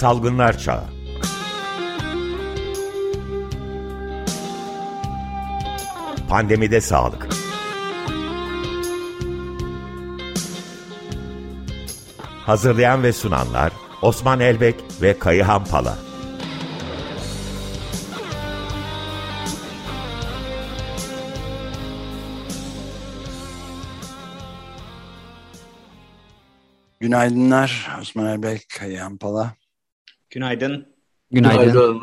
Salgınlar Çağı. Pandemide Sağlık. Hazırlayan ve sunanlar Osman Elbek ve Kayıhan Pala. Günaydınlar Osman Erbek, Kayhan Pala. Günaydın. Günaydın. Günaydın.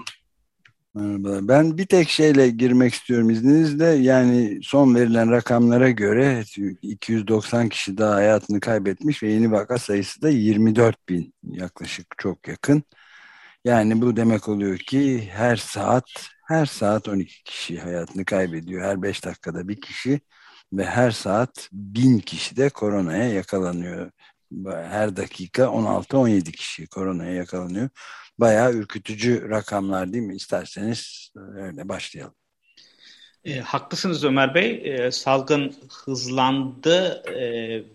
Merhabalar. Ben bir tek şeyle girmek istiyorum izninizle. Yani son verilen rakamlara göre 290 kişi daha hayatını kaybetmiş ve yeni vaka sayısı da 24 bin yaklaşık çok yakın. Yani bu demek oluyor ki her saat her saat 12 kişi hayatını kaybediyor. Her 5 dakikada bir kişi ve her saat bin kişi de koronaya yakalanıyor her dakika 16-17 kişi koronaya yakalanıyor. Bayağı ürkütücü rakamlar değil mi? İsterseniz öyle başlayalım. E, haklısınız Ömer Bey. E, salgın hızlandı e,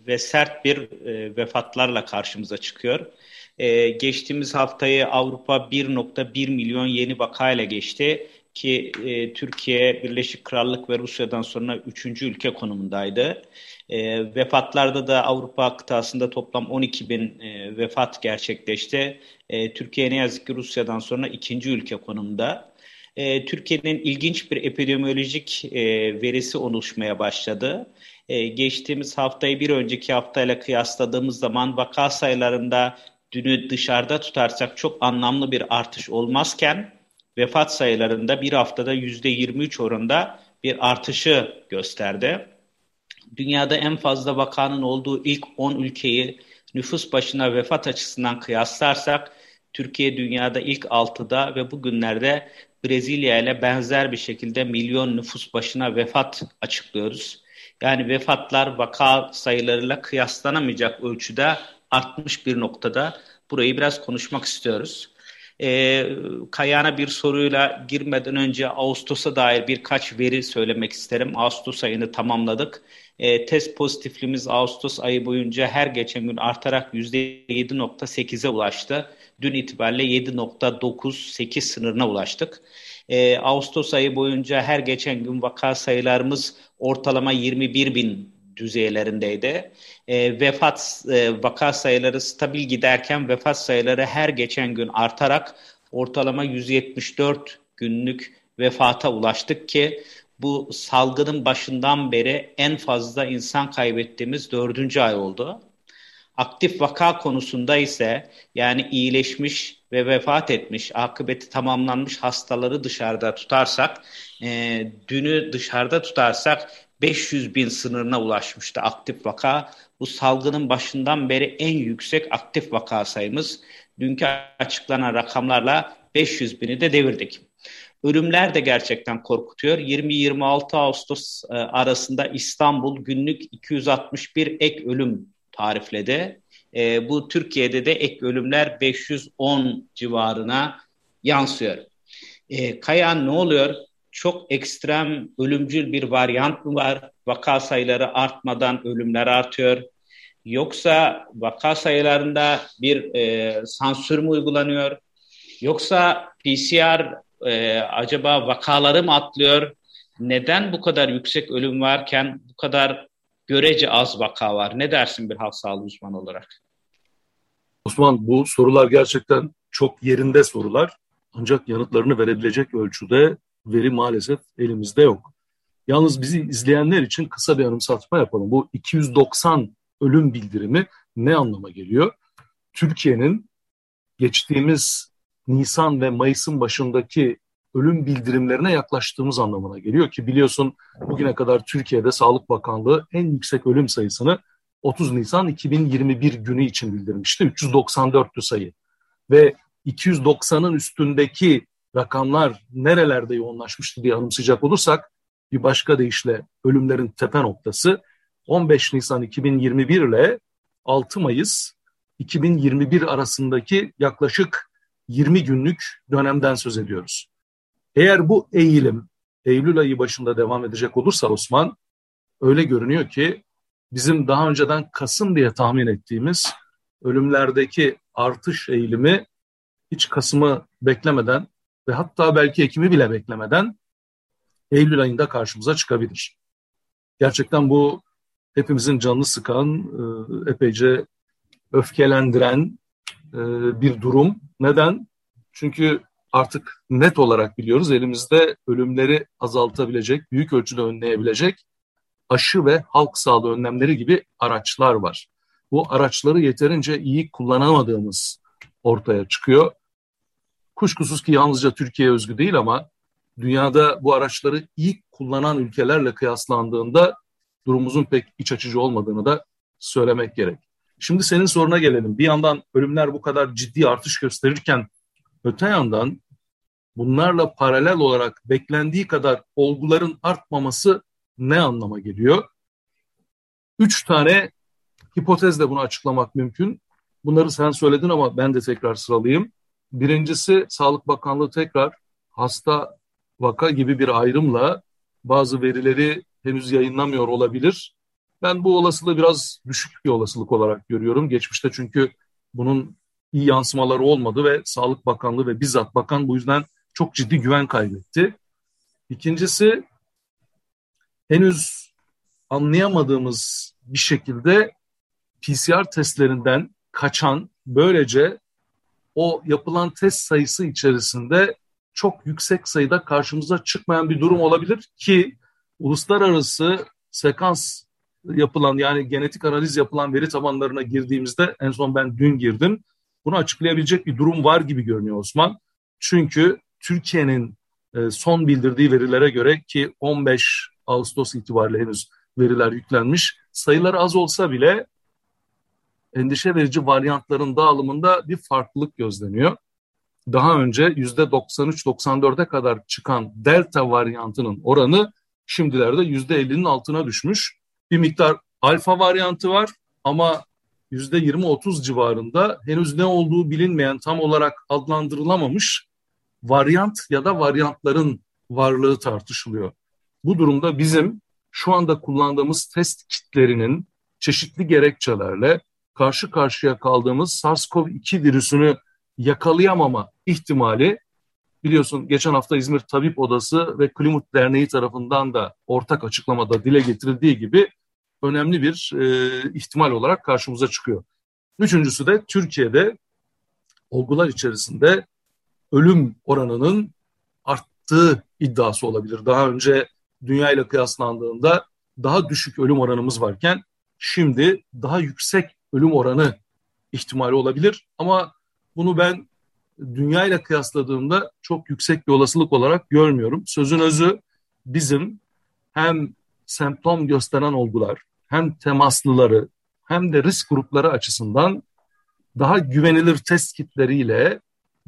ve sert bir e, vefatlarla karşımıza çıkıyor. E, geçtiğimiz haftayı Avrupa 1.1 milyon yeni vakayla geçti ki e, Türkiye, Birleşik Krallık ve Rusya'dan sonra üçüncü ülke konumundaydı. E, vefatlarda da Avrupa kıtasında toplam 12 bin e, vefat gerçekleşti. E, Türkiye ne yazık ki Rusya'dan sonra ikinci ülke konumda. E, Türkiye'nin ilginç bir epidemiolojik e, verisi oluşmaya başladı. E, geçtiğimiz haftayı bir önceki haftayla kıyasladığımız zaman vaka sayılarında dünü dışarıda tutarsak çok anlamlı bir artış olmazken vefat sayılarında bir haftada %23 oranında bir artışı gösterdi dünyada en fazla vakanın olduğu ilk 10 ülkeyi nüfus başına vefat açısından kıyaslarsak Türkiye dünyada ilk 6'da ve bugünlerde Brezilya ile benzer bir şekilde milyon nüfus başına vefat açıklıyoruz. Yani vefatlar vaka sayılarıyla kıyaslanamayacak ölçüde artmış bir noktada. Burayı biraz konuşmak istiyoruz. E, Kayana bir soruyla girmeden önce Ağustos'a dair birkaç veri söylemek isterim. Ağustos ayını tamamladık. E, test pozitifliğimiz Ağustos ayı boyunca her geçen gün artarak %7.8'e ulaştı. Dün itibariyle 7.98 sınırına ulaştık. E, Ağustos ayı boyunca her geçen gün vaka sayılarımız ortalama 21 bin düzeylerindeydi. E, vefat e, vaka sayıları stabil giderken vefat sayıları her geçen gün artarak ortalama 174 günlük vefata ulaştık ki bu salgının başından beri en fazla insan kaybettiğimiz dördüncü ay oldu. Aktif vaka konusunda ise yani iyileşmiş ve vefat etmiş, akıbeti tamamlanmış hastaları dışarıda tutarsak, e, dünü dışarıda tutarsak 500 bin sınırına ulaşmıştı aktif vaka. Bu salgının başından beri en yüksek aktif vaka sayımız. Dünkü açıklanan rakamlarla 500 bini de devirdik. Ölümler de gerçekten korkutuyor. 20-26 Ağustos e, arasında İstanbul günlük 261 ek ölüm tarifledi. E, bu Türkiye'de de ek ölümler 510 civarına yansıyor. E, Kayan ne oluyor? Çok ekstrem ölümcül bir varyant mı var? Vaka sayıları artmadan ölümler artıyor. Yoksa vaka sayılarında bir e, sansür mü uygulanıyor? Yoksa PCR e, acaba vakaları mı atlıyor? Neden bu kadar yüksek ölüm varken bu kadar görece az vaka var? Ne dersin bir halk sağlığı uzmanı olarak? Osman bu sorular gerçekten çok yerinde sorular. Ancak yanıtlarını verebilecek ölçüde veri maalesef elimizde yok. Yalnız bizi izleyenler için kısa bir anımsatma yapalım. Bu 290 ölüm bildirimi ne anlama geliyor? Türkiye'nin geçtiğimiz Nisan ve Mayıs'ın başındaki ölüm bildirimlerine yaklaştığımız anlamına geliyor ki biliyorsun bugüne kadar Türkiye'de Sağlık Bakanlığı en yüksek ölüm sayısını 30 Nisan 2021 günü için bildirmişti. 394'tü sayı. Ve 290'ın üstündeki rakamlar nerelerde yoğunlaşmıştı diye anımsayacak olursak bir başka deyişle ölümlerin tepe noktası 15 Nisan 2021 ile 6 Mayıs 2021 arasındaki yaklaşık 20 günlük dönemden söz ediyoruz. Eğer bu eğilim Eylül ayı başında devam edecek olursa Osman öyle görünüyor ki bizim daha önceden Kasım diye tahmin ettiğimiz ölümlerdeki artış eğilimi hiç Kasım'ı beklemeden ve hatta belki Ekim'i bile beklemeden Eylül ayında karşımıza çıkabilir. Gerçekten bu hepimizin canını sıkan, e, epeyce öfkelendiren e, bir durum. Neden? Çünkü artık net olarak biliyoruz elimizde ölümleri azaltabilecek, büyük ölçüde önleyebilecek aşı ve halk sağlığı önlemleri gibi araçlar var. Bu araçları yeterince iyi kullanamadığımız ortaya çıkıyor. Kuşkusuz ki yalnızca Türkiye özgü değil ama dünyada bu araçları ilk kullanan ülkelerle kıyaslandığında durumumuzun pek iç açıcı olmadığını da söylemek gerek. Şimdi senin soruna gelelim. Bir yandan ölümler bu kadar ciddi artış gösterirken öte yandan bunlarla paralel olarak beklendiği kadar olguların artmaması ne anlama geliyor? Üç tane hipotezle bunu açıklamak mümkün. Bunları sen söyledin ama ben de tekrar sıralayayım. Birincisi Sağlık Bakanlığı tekrar hasta vaka gibi bir ayrımla bazı verileri henüz yayınlamıyor olabilir. Ben bu olasılığı biraz düşük bir olasılık olarak görüyorum. Geçmişte çünkü bunun iyi yansımaları olmadı ve Sağlık Bakanlığı ve bizzat bakan bu yüzden çok ciddi güven kaybetti. İkincisi henüz anlayamadığımız bir şekilde PCR testlerinden kaçan böylece o yapılan test sayısı içerisinde çok yüksek sayıda karşımıza çıkmayan bir durum olabilir ki uluslararası sekans yapılan yani genetik analiz yapılan veri tabanlarına girdiğimizde en son ben dün girdim. Bunu açıklayabilecek bir durum var gibi görünüyor Osman. Çünkü Türkiye'nin e, son bildirdiği verilere göre ki 15 Ağustos itibariyle henüz veriler yüklenmiş. Sayıları az olsa bile endişe verici varyantların dağılımında bir farklılık gözleniyor. Daha önce %93-94'e kadar çıkan delta varyantının oranı şimdilerde %50'nin altına düşmüş. Bir miktar alfa varyantı var ama %20-30 civarında henüz ne olduğu bilinmeyen tam olarak adlandırılamamış varyant ya da varyantların varlığı tartışılıyor. Bu durumda bizim şu anda kullandığımız test kitlerinin çeşitli gerekçelerle karşı karşıya kaldığımız SARS-CoV-2 virüsünü yakalayamama ihtimali biliyorsun geçen hafta İzmir Tabip Odası ve Klimut Derneği tarafından da ortak açıklamada dile getirildiği gibi önemli bir e, ihtimal olarak karşımıza çıkıyor. Üçüncüsü de Türkiye'de olgular içerisinde ölüm oranının arttığı iddiası olabilir. Daha önce dünya ile kıyaslandığında daha düşük ölüm oranımız varken şimdi daha yüksek ölüm oranı ihtimali olabilir. Ama bunu ben dünya ile kıyasladığımda çok yüksek bir olasılık olarak görmüyorum. Sözün özü bizim hem semptom gösteren olgular hem temaslıları hem de risk grupları açısından daha güvenilir test kitleriyle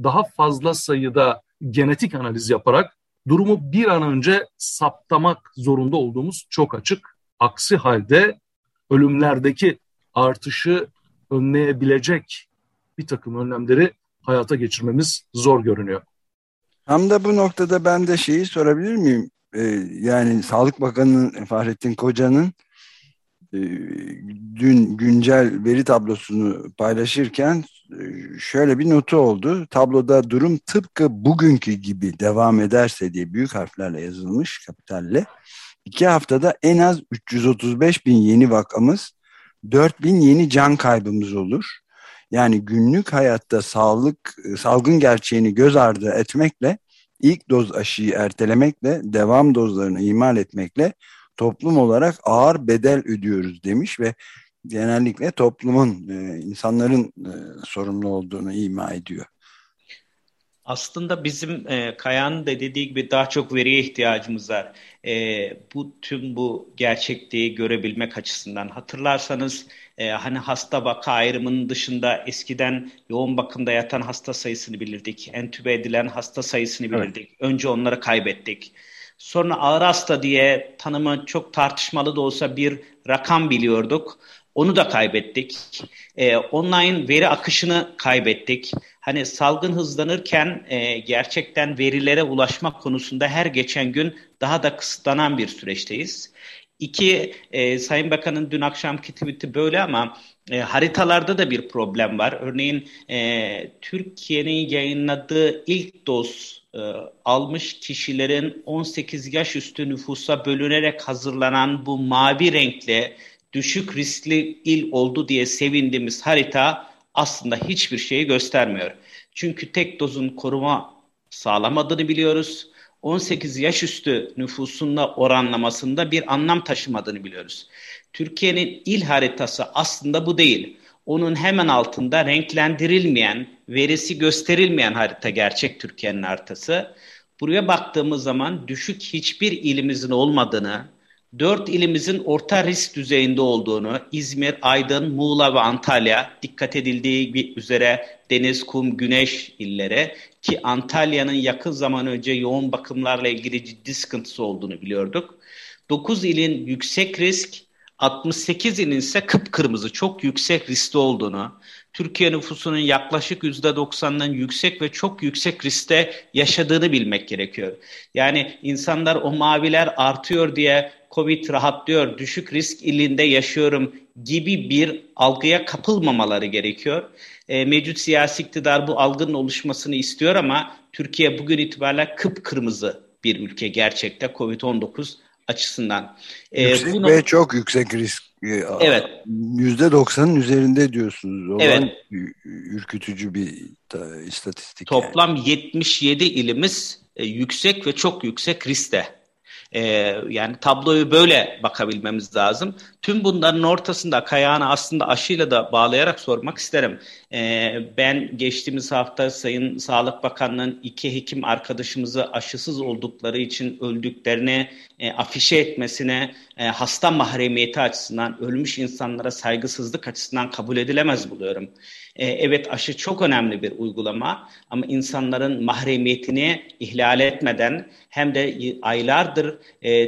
daha fazla sayıda genetik analiz yaparak durumu bir an önce saptamak zorunda olduğumuz çok açık. Aksi halde ölümlerdeki artışı önleyebilecek bir takım önlemleri hayata geçirmemiz zor görünüyor. Tam da bu noktada ben de şeyi sorabilir miyim? Ee, yani Sağlık Bakanı Fahrettin Koca'nın dün güncel veri tablosunu paylaşırken e, şöyle bir notu oldu. Tabloda durum tıpkı bugünkü gibi devam ederse diye büyük harflerle yazılmış kapitalle. İki haftada en az 335 bin yeni vakamız, 4 bin yeni can kaybımız olur. Yani günlük hayatta sağlık salgın gerçeğini göz ardı etmekle, ilk doz aşıyı ertelemekle, devam dozlarını ihmal etmekle toplum olarak ağır bedel ödüyoruz demiş ve genellikle toplumun, e, insanların e, sorumlu olduğunu ima ediyor. Aslında bizim e, Kaya'nın da dediği gibi daha çok veriye ihtiyacımız var. E, bu tüm bu gerçekliği görebilmek açısından. Hatırlarsanız e, hani hasta vaka ayrımının dışında eskiden yoğun bakımda yatan hasta sayısını bilirdik. Entübe edilen hasta sayısını bilirdik. Evet. Önce onları kaybettik. Sonra ağır hasta diye tanımı çok tartışmalı da olsa bir rakam biliyorduk. Onu da kaybettik. E, online veri akışını kaybettik. Hani salgın hızlanırken e, gerçekten verilere ulaşmak konusunda her geçen gün daha da kısıtlanan bir süreçteyiz. İki, e, Sayın Bakan'ın dün akşamki tweet'i böyle ama E, haritalarda da bir problem var. Örneğin e, Türkiye'nin yayınladığı ilk doz e, almış kişilerin 18 yaş üstü nüfusa bölünerek hazırlanan bu mavi renkli düşük riskli il oldu diye sevindiğimiz harita aslında hiçbir şeyi göstermiyor. Çünkü tek dozun koruma sağlamadığını biliyoruz. 18 yaş üstü nüfusunla oranlamasında bir anlam taşımadığını biliyoruz. Türkiye'nin il haritası aslında bu değil. Onun hemen altında renklendirilmeyen, verisi gösterilmeyen harita gerçek Türkiye'nin haritası. Buraya baktığımız zaman düşük hiçbir ilimizin olmadığını, dört ilimizin orta risk düzeyinde olduğunu, İzmir, Aydın, Muğla ve Antalya dikkat edildiği üzere deniz, kum, güneş illere ki Antalya'nın yakın zaman önce yoğun bakımlarla ilgili ciddi sıkıntısı olduğunu biliyorduk. 9 ilin yüksek risk, 68 ilin ise kıpkırmızı çok yüksek riskli olduğunu, Türkiye nüfusunun yaklaşık %90'ının yüksek ve çok yüksek riskte yaşadığını bilmek gerekiyor. Yani insanlar o maviler artıyor diye Covid rahatlıyor, düşük risk ilinde yaşıyorum gibi bir algıya kapılmamaları gerekiyor. E, mevcut siyasi iktidar bu algının oluşmasını istiyor ama Türkiye bugün itibariyle kıpkırmızı bir ülke gerçekte Covid-19 açısından. E, yüksek bunu, ve çok yüksek risk. E, evet. %90'ın üzerinde diyorsunuz. Olan evet. ürkütücü bir istatistik. Toplam yani. 77 ilimiz e, yüksek ve çok yüksek riskte. Ee, yani tabloyu böyle bakabilmemiz lazım. Tüm bunların ortasında kayağını aslında aşıyla da bağlayarak sormak isterim. Ee, ben geçtiğimiz hafta Sayın Sağlık Bakanlığı'nın iki hekim arkadaşımızı aşısız oldukları için öldüklerini e, afişe etmesine e, hasta mahremiyeti açısından, ölmüş insanlara saygısızlık açısından kabul edilemez buluyorum. E, evet aşı çok önemli bir uygulama ama insanların mahremiyetini ihlal etmeden hem de aylardır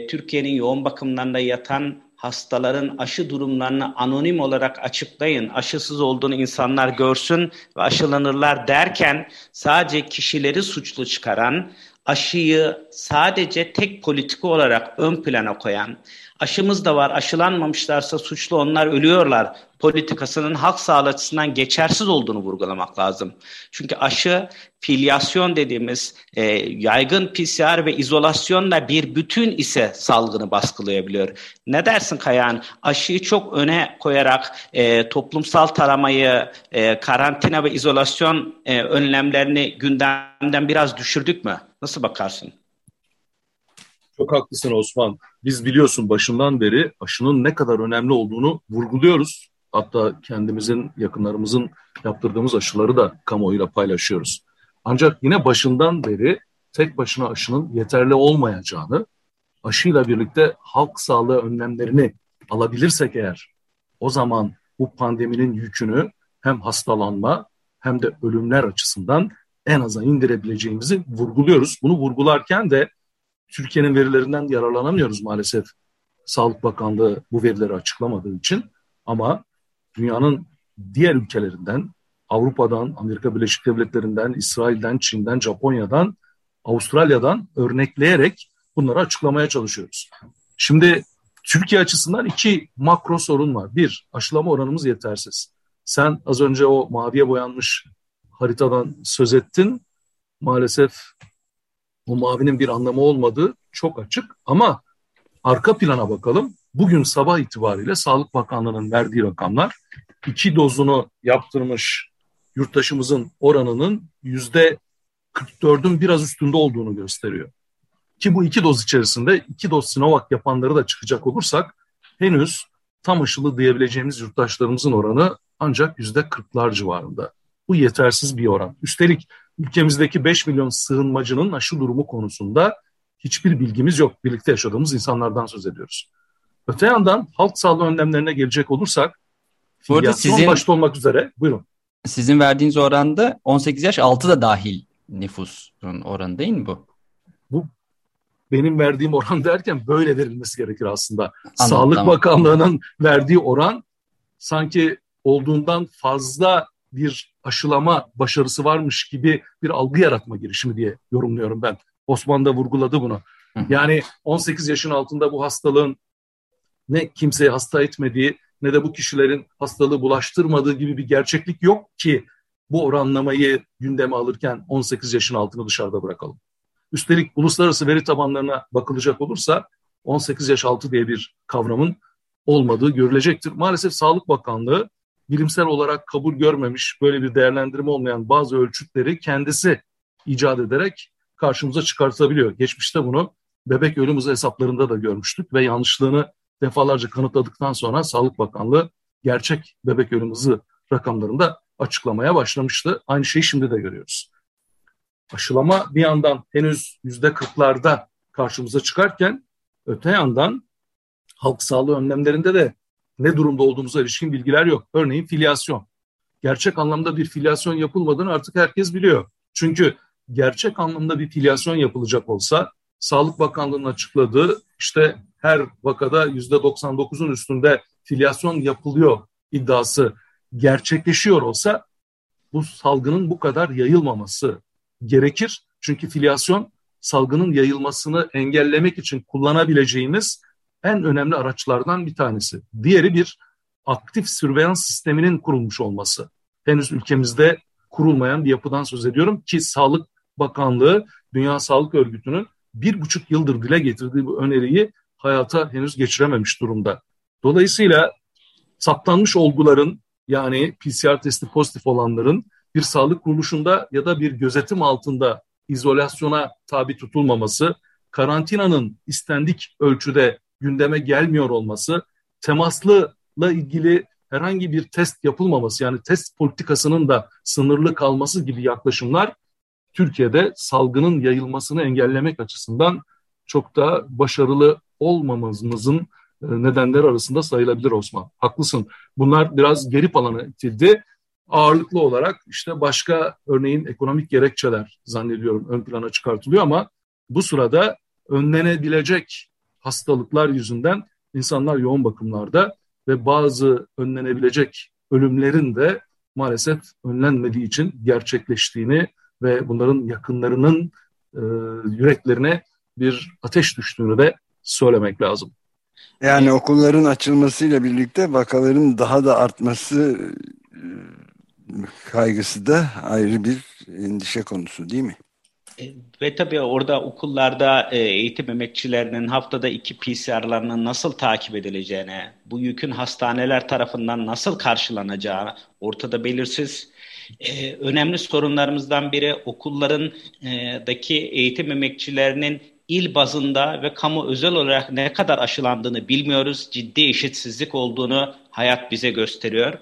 Türkiye'nin yoğun bakımlarında yatan hastaların aşı durumlarını anonim olarak açıklayın, aşısız olduğunu insanlar görsün ve aşılanırlar derken sadece kişileri suçlu çıkaran, aşıyı sadece tek politika olarak ön plana koyan, aşımız da var, aşılanmamışlarsa suçlu onlar ölüyorlar politikasının halk sağlığı açısından geçersiz olduğunu vurgulamak lazım. Çünkü aşı filyasyon dediğimiz e, yaygın PCR ve izolasyonla bir bütün ise salgını baskılayabiliyor. Ne dersin Kayan? Aşıyı çok öne koyarak e, toplumsal taramayı, e, karantina ve izolasyon e, önlemlerini gündemden biraz düşürdük mü? Nasıl bakarsın? Çok haklısın Osman. Biz biliyorsun başından beri aşının ne kadar önemli olduğunu vurguluyoruz. Hatta kendimizin, yakınlarımızın yaptırdığımız aşıları da kamuoyuyla paylaşıyoruz. Ancak yine başından beri tek başına aşının yeterli olmayacağını, aşıyla birlikte halk sağlığı önlemlerini alabilirsek eğer o zaman bu pandeminin yükünü hem hastalanma hem de ölümler açısından en aza indirebileceğimizi vurguluyoruz. Bunu vurgularken de Türkiye'nin verilerinden yararlanamıyoruz maalesef. Sağlık Bakanlığı bu verileri açıklamadığı için ama dünyanın diğer ülkelerinden, Avrupa'dan, Amerika Birleşik Devletleri'nden, İsrail'den, Çin'den, Japonya'dan, Avustralya'dan örnekleyerek bunları açıklamaya çalışıyoruz. Şimdi Türkiye açısından iki makro sorun var. Bir, aşılama oranımız yetersiz. Sen az önce o maviye boyanmış haritadan söz ettin. Maalesef o mavinin bir anlamı olmadığı çok açık ama arka plana bakalım. Bugün sabah itibariyle Sağlık Bakanlığı'nın verdiği rakamlar iki dozunu yaptırmış yurttaşımızın oranının yüzde 44'ün biraz üstünde olduğunu gösteriyor. Ki bu iki doz içerisinde iki doz Sinovac yapanları da çıkacak olursak henüz tam aşılı diyebileceğimiz yurttaşlarımızın oranı ancak yüzde kırklar civarında. Bu yetersiz bir oran. Üstelik ülkemizdeki 5 milyon sığınmacının aşı durumu konusunda hiçbir bilgimiz yok. Birlikte yaşadığımız insanlardan söz ediyoruz. Öte yandan halk sağlığı önlemlerine gelecek olursak bu arada sizin, başta olmak üzere buyurun. Sizin verdiğiniz oranda 18 yaş altı da dahil nüfusun oranı değil mi bu? Bu benim verdiğim oran derken böyle verilmesi gerekir aslında. Anladım, Sağlık tamam. Bakanlığı'nın verdiği oran sanki olduğundan fazla bir aşılama başarısı varmış gibi bir algı yaratma girişimi diye yorumluyorum ben. Osman da vurguladı bunu. Yani 18 yaşın altında bu hastalığın ne kimseyi hasta etmediği ne de bu kişilerin hastalığı bulaştırmadığı gibi bir gerçeklik yok ki bu oranlamayı gündeme alırken 18 yaşın altını dışarıda bırakalım. Üstelik uluslararası veri tabanlarına bakılacak olursa 18 yaş altı diye bir kavramın olmadığı görülecektir. Maalesef Sağlık Bakanlığı bilimsel olarak kabul görmemiş, böyle bir değerlendirme olmayan bazı ölçütleri kendisi icat ederek karşımıza çıkartabiliyor. Geçmişte bunu bebek ölüm hızı hesaplarında da görmüştük ve yanlışlığını defalarca kanıtladıktan sonra Sağlık Bakanlığı gerçek bebek ölüm hızı rakamlarında açıklamaya başlamıştı. Aynı şeyi şimdi de görüyoruz. Aşılama bir yandan henüz yüzde kırklarda karşımıza çıkarken öte yandan halk sağlığı önlemlerinde de ne durumda olduğumuza ilişkin bilgiler yok. Örneğin filyasyon. Gerçek anlamda bir filyasyon yapılmadığını artık herkes biliyor. Çünkü gerçek anlamda bir filyasyon yapılacak olsa Sağlık Bakanlığı'nın açıkladığı işte her vakada %99'un üstünde filyasyon yapılıyor iddiası gerçekleşiyor olsa bu salgının bu kadar yayılmaması gerekir. Çünkü filyasyon salgının yayılmasını engellemek için kullanabileceğimiz en önemli araçlardan bir tanesi. Diğeri bir aktif sürveyans sisteminin kurulmuş olması. Henüz ülkemizde kurulmayan bir yapıdan söz ediyorum ki Sağlık Bakanlığı Dünya Sağlık Örgütü'nün bir buçuk yıldır dile getirdiği bu öneriyi hayata henüz geçirememiş durumda. Dolayısıyla saptanmış olguların yani PCR testi pozitif olanların bir sağlık kuruluşunda ya da bir gözetim altında izolasyona tabi tutulmaması, karantinanın istendik ölçüde gündeme gelmiyor olması, temaslıla ilgili herhangi bir test yapılmaması yani test politikasının da sınırlı kalması gibi yaklaşımlar Türkiye'de salgının yayılmasını engellemek açısından çok da başarılı olmamamızın e, nedenleri arasında sayılabilir Osman. Haklısın. Bunlar biraz geri plana itildi. Ağırlıklı olarak işte başka örneğin ekonomik gerekçeler zannediyorum ön plana çıkartılıyor ama bu sırada önlenebilecek hastalıklar yüzünden insanlar yoğun bakımlarda ve bazı önlenebilecek ölümlerin de maalesef önlenmediği için gerçekleştiğini ve bunların yakınlarının e, yüreklerine bir ateş düştüğünü de söylemek lazım. Yani okulların açılmasıyla birlikte vakaların daha da artması e, kaygısı da ayrı bir endişe konusu değil mi? E, ve tabii orada okullarda e, eğitim emekçilerinin haftada iki PCR'larının nasıl takip edileceğine, bu yükün hastaneler tarafından nasıl karşılanacağı ortada belirsiz. Önemli sorunlarımızdan biri okulların daki eğitim emekçilerinin il bazında ve kamu özel olarak ne kadar aşılandığını bilmiyoruz. Ciddi eşitsizlik olduğunu hayat bize gösteriyor.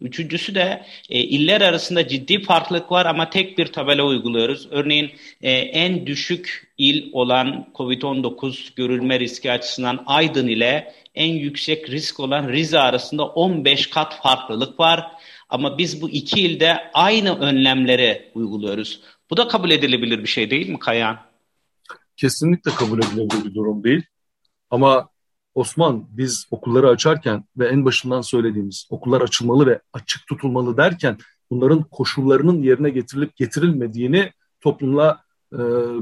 Üçüncüsü de e, iller arasında ciddi farklılık var ama tek bir tabela uyguluyoruz. Örneğin e, en düşük il olan COVID-19 görülme riski açısından Aydın ile en yüksek risk olan Rize arasında 15 kat farklılık var. Ama biz bu iki ilde aynı önlemleri uyguluyoruz. Bu da kabul edilebilir bir şey değil mi Kayan? kesinlikle kabul edilebilir bir durum değil. Ama Osman biz okulları açarken ve en başından söylediğimiz okullar açılmalı ve açık tutulmalı derken bunların koşullarının yerine getirilip getirilmediğini toplumla e,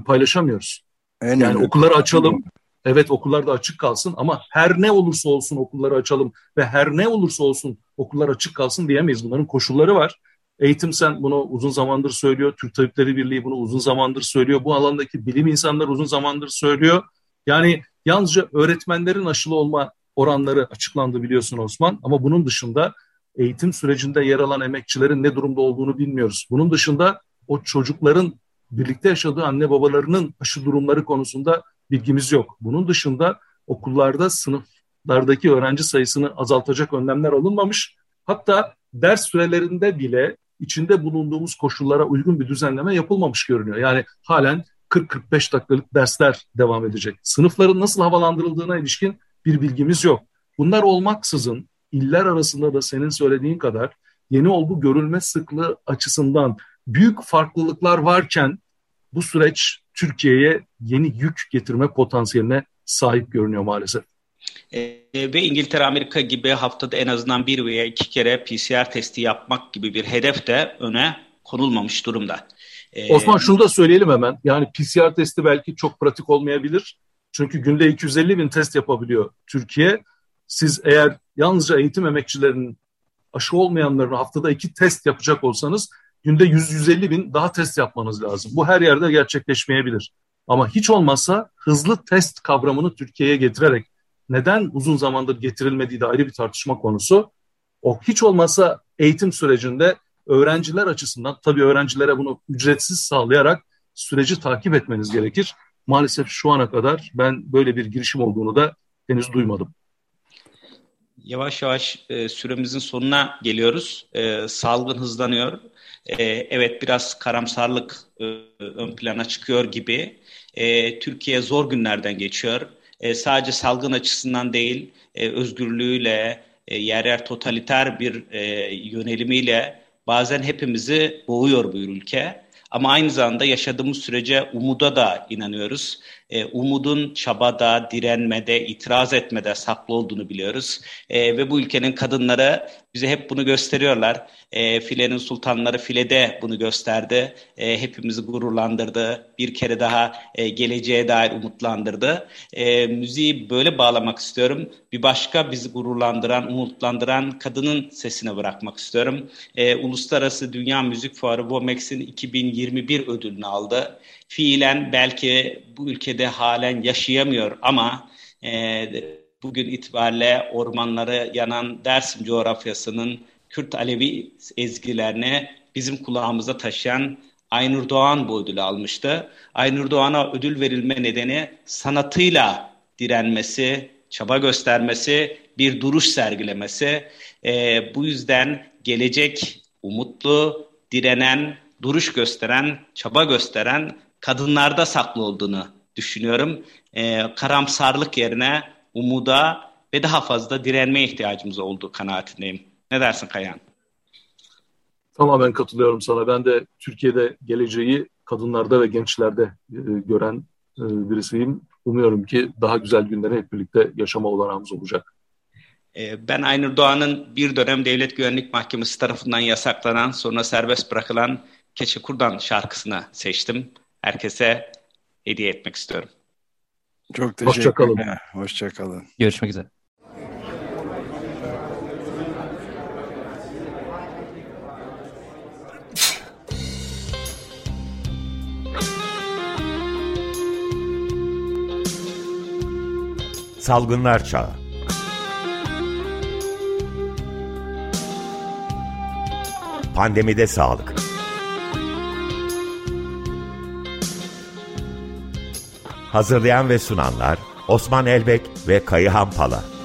paylaşamıyoruz. En yani okulları açalım. Evet okullar da açık kalsın ama her ne olursa olsun okulları açalım ve her ne olursa olsun okullar açık kalsın diyemeyiz. Bunların koşulları var. Eğitim sen bunu uzun zamandır söylüyor. Türk Tabipleri Birliği bunu uzun zamandır söylüyor. Bu alandaki bilim insanları uzun zamandır söylüyor. Yani yalnızca öğretmenlerin aşılı olma oranları açıklandı biliyorsun Osman. Ama bunun dışında eğitim sürecinde yer alan emekçilerin ne durumda olduğunu bilmiyoruz. Bunun dışında o çocukların birlikte yaşadığı anne babalarının aşı durumları konusunda bilgimiz yok. Bunun dışında okullarda sınıflardaki öğrenci sayısını azaltacak önlemler alınmamış. Hatta ders sürelerinde bile içinde bulunduğumuz koşullara uygun bir düzenleme yapılmamış görünüyor. Yani halen 40-45 dakikalık dersler devam edecek. Sınıfların nasıl havalandırıldığına ilişkin bir bilgimiz yok. Bunlar olmaksızın iller arasında da senin söylediğin kadar yeni olgu görülme sıklığı açısından büyük farklılıklar varken bu süreç Türkiye'ye yeni yük getirme potansiyeline sahip görünüyor maalesef. E, ve İngiltere, Amerika gibi haftada en azından bir veya iki kere PCR testi yapmak gibi bir hedef de öne konulmamış durumda. E, Osman şunu da söyleyelim hemen. Yani PCR testi belki çok pratik olmayabilir. Çünkü günde 250 bin test yapabiliyor Türkiye. Siz eğer yalnızca eğitim emekçilerinin aşı olmayanların haftada iki test yapacak olsanız günde 100-150 bin daha test yapmanız lazım. Bu her yerde gerçekleşmeyebilir. Ama hiç olmazsa hızlı test kavramını Türkiye'ye getirerek neden uzun zamandır getirilmediği de ayrı bir tartışma konusu. O hiç olmazsa eğitim sürecinde öğrenciler açısından tabii öğrencilere bunu ücretsiz sağlayarak süreci takip etmeniz gerekir. Maalesef şu ana kadar ben böyle bir girişim olduğunu da henüz duymadım. Yavaş yavaş e, süremizin sonuna geliyoruz. E, salgın hızlanıyor. E, evet biraz karamsarlık e, ön plana çıkıyor gibi. E, Türkiye zor günlerden geçiyor. E, sadece salgın açısından değil, e, özgürlüğüyle, e, yer yer totaliter bir e, yönelimiyle bazen hepimizi boğuyor bu ülke. Ama aynı zamanda yaşadığımız sürece umuda da inanıyoruz. E, umudun çabada, direnmede, itiraz etmede saklı olduğunu biliyoruz. E, ve bu ülkenin kadınları bize hep bunu gösteriyorlar. E, filenin sultanları filede bunu gösterdi. E, hepimizi gururlandırdı. Bir kere daha e, geleceğe dair umutlandırdı. E, müziği böyle bağlamak istiyorum. Bir başka bizi gururlandıran, umutlandıran kadının sesine bırakmak istiyorum. E, Uluslararası Dünya Müzik Fuarı WOMEX'in 2021 ödülünü aldı. Fiilen belki bu ülkede halen yaşayamıyor ama e, bugün itibariyle ormanları yanan Dersim coğrafyasının Kürt Alevi ezgilerini bizim kulağımıza taşıyan Aynur Doğan bu ödülü almıştı. Aynur Doğan'a ödül verilme nedeni sanatıyla direnmesi, çaba göstermesi, bir duruş sergilemesi. E, bu yüzden gelecek umutlu, direnen, duruş gösteren, çaba gösteren kadınlarda saklı olduğunu düşünüyorum. E, karamsarlık yerine umuda ve daha fazla direnmeye ihtiyacımız olduğu kanaatindeyim. Ne dersin Kayan? Tamamen katılıyorum sana. Ben de Türkiye'de geleceği kadınlarda ve gençlerde e, gören e, birisiyim. Umuyorum ki daha güzel günleri hep birlikte yaşama olanağımız olacak. E, ben Aynur Doğan'ın bir dönem Devlet Güvenlik Mahkemesi tarafından yasaklanan sonra serbest bırakılan Keçe Kurdan şarkısını seçtim. Herkese hediye etmek istiyorum. Çok teşekkür Hoşçakalın. Hoşçakalın. Görüşmek üzere. Salgınlar Çağı Pandemide Sağlık Hazırlayan ve sunanlar Osman Elbek ve Kayıhan Pala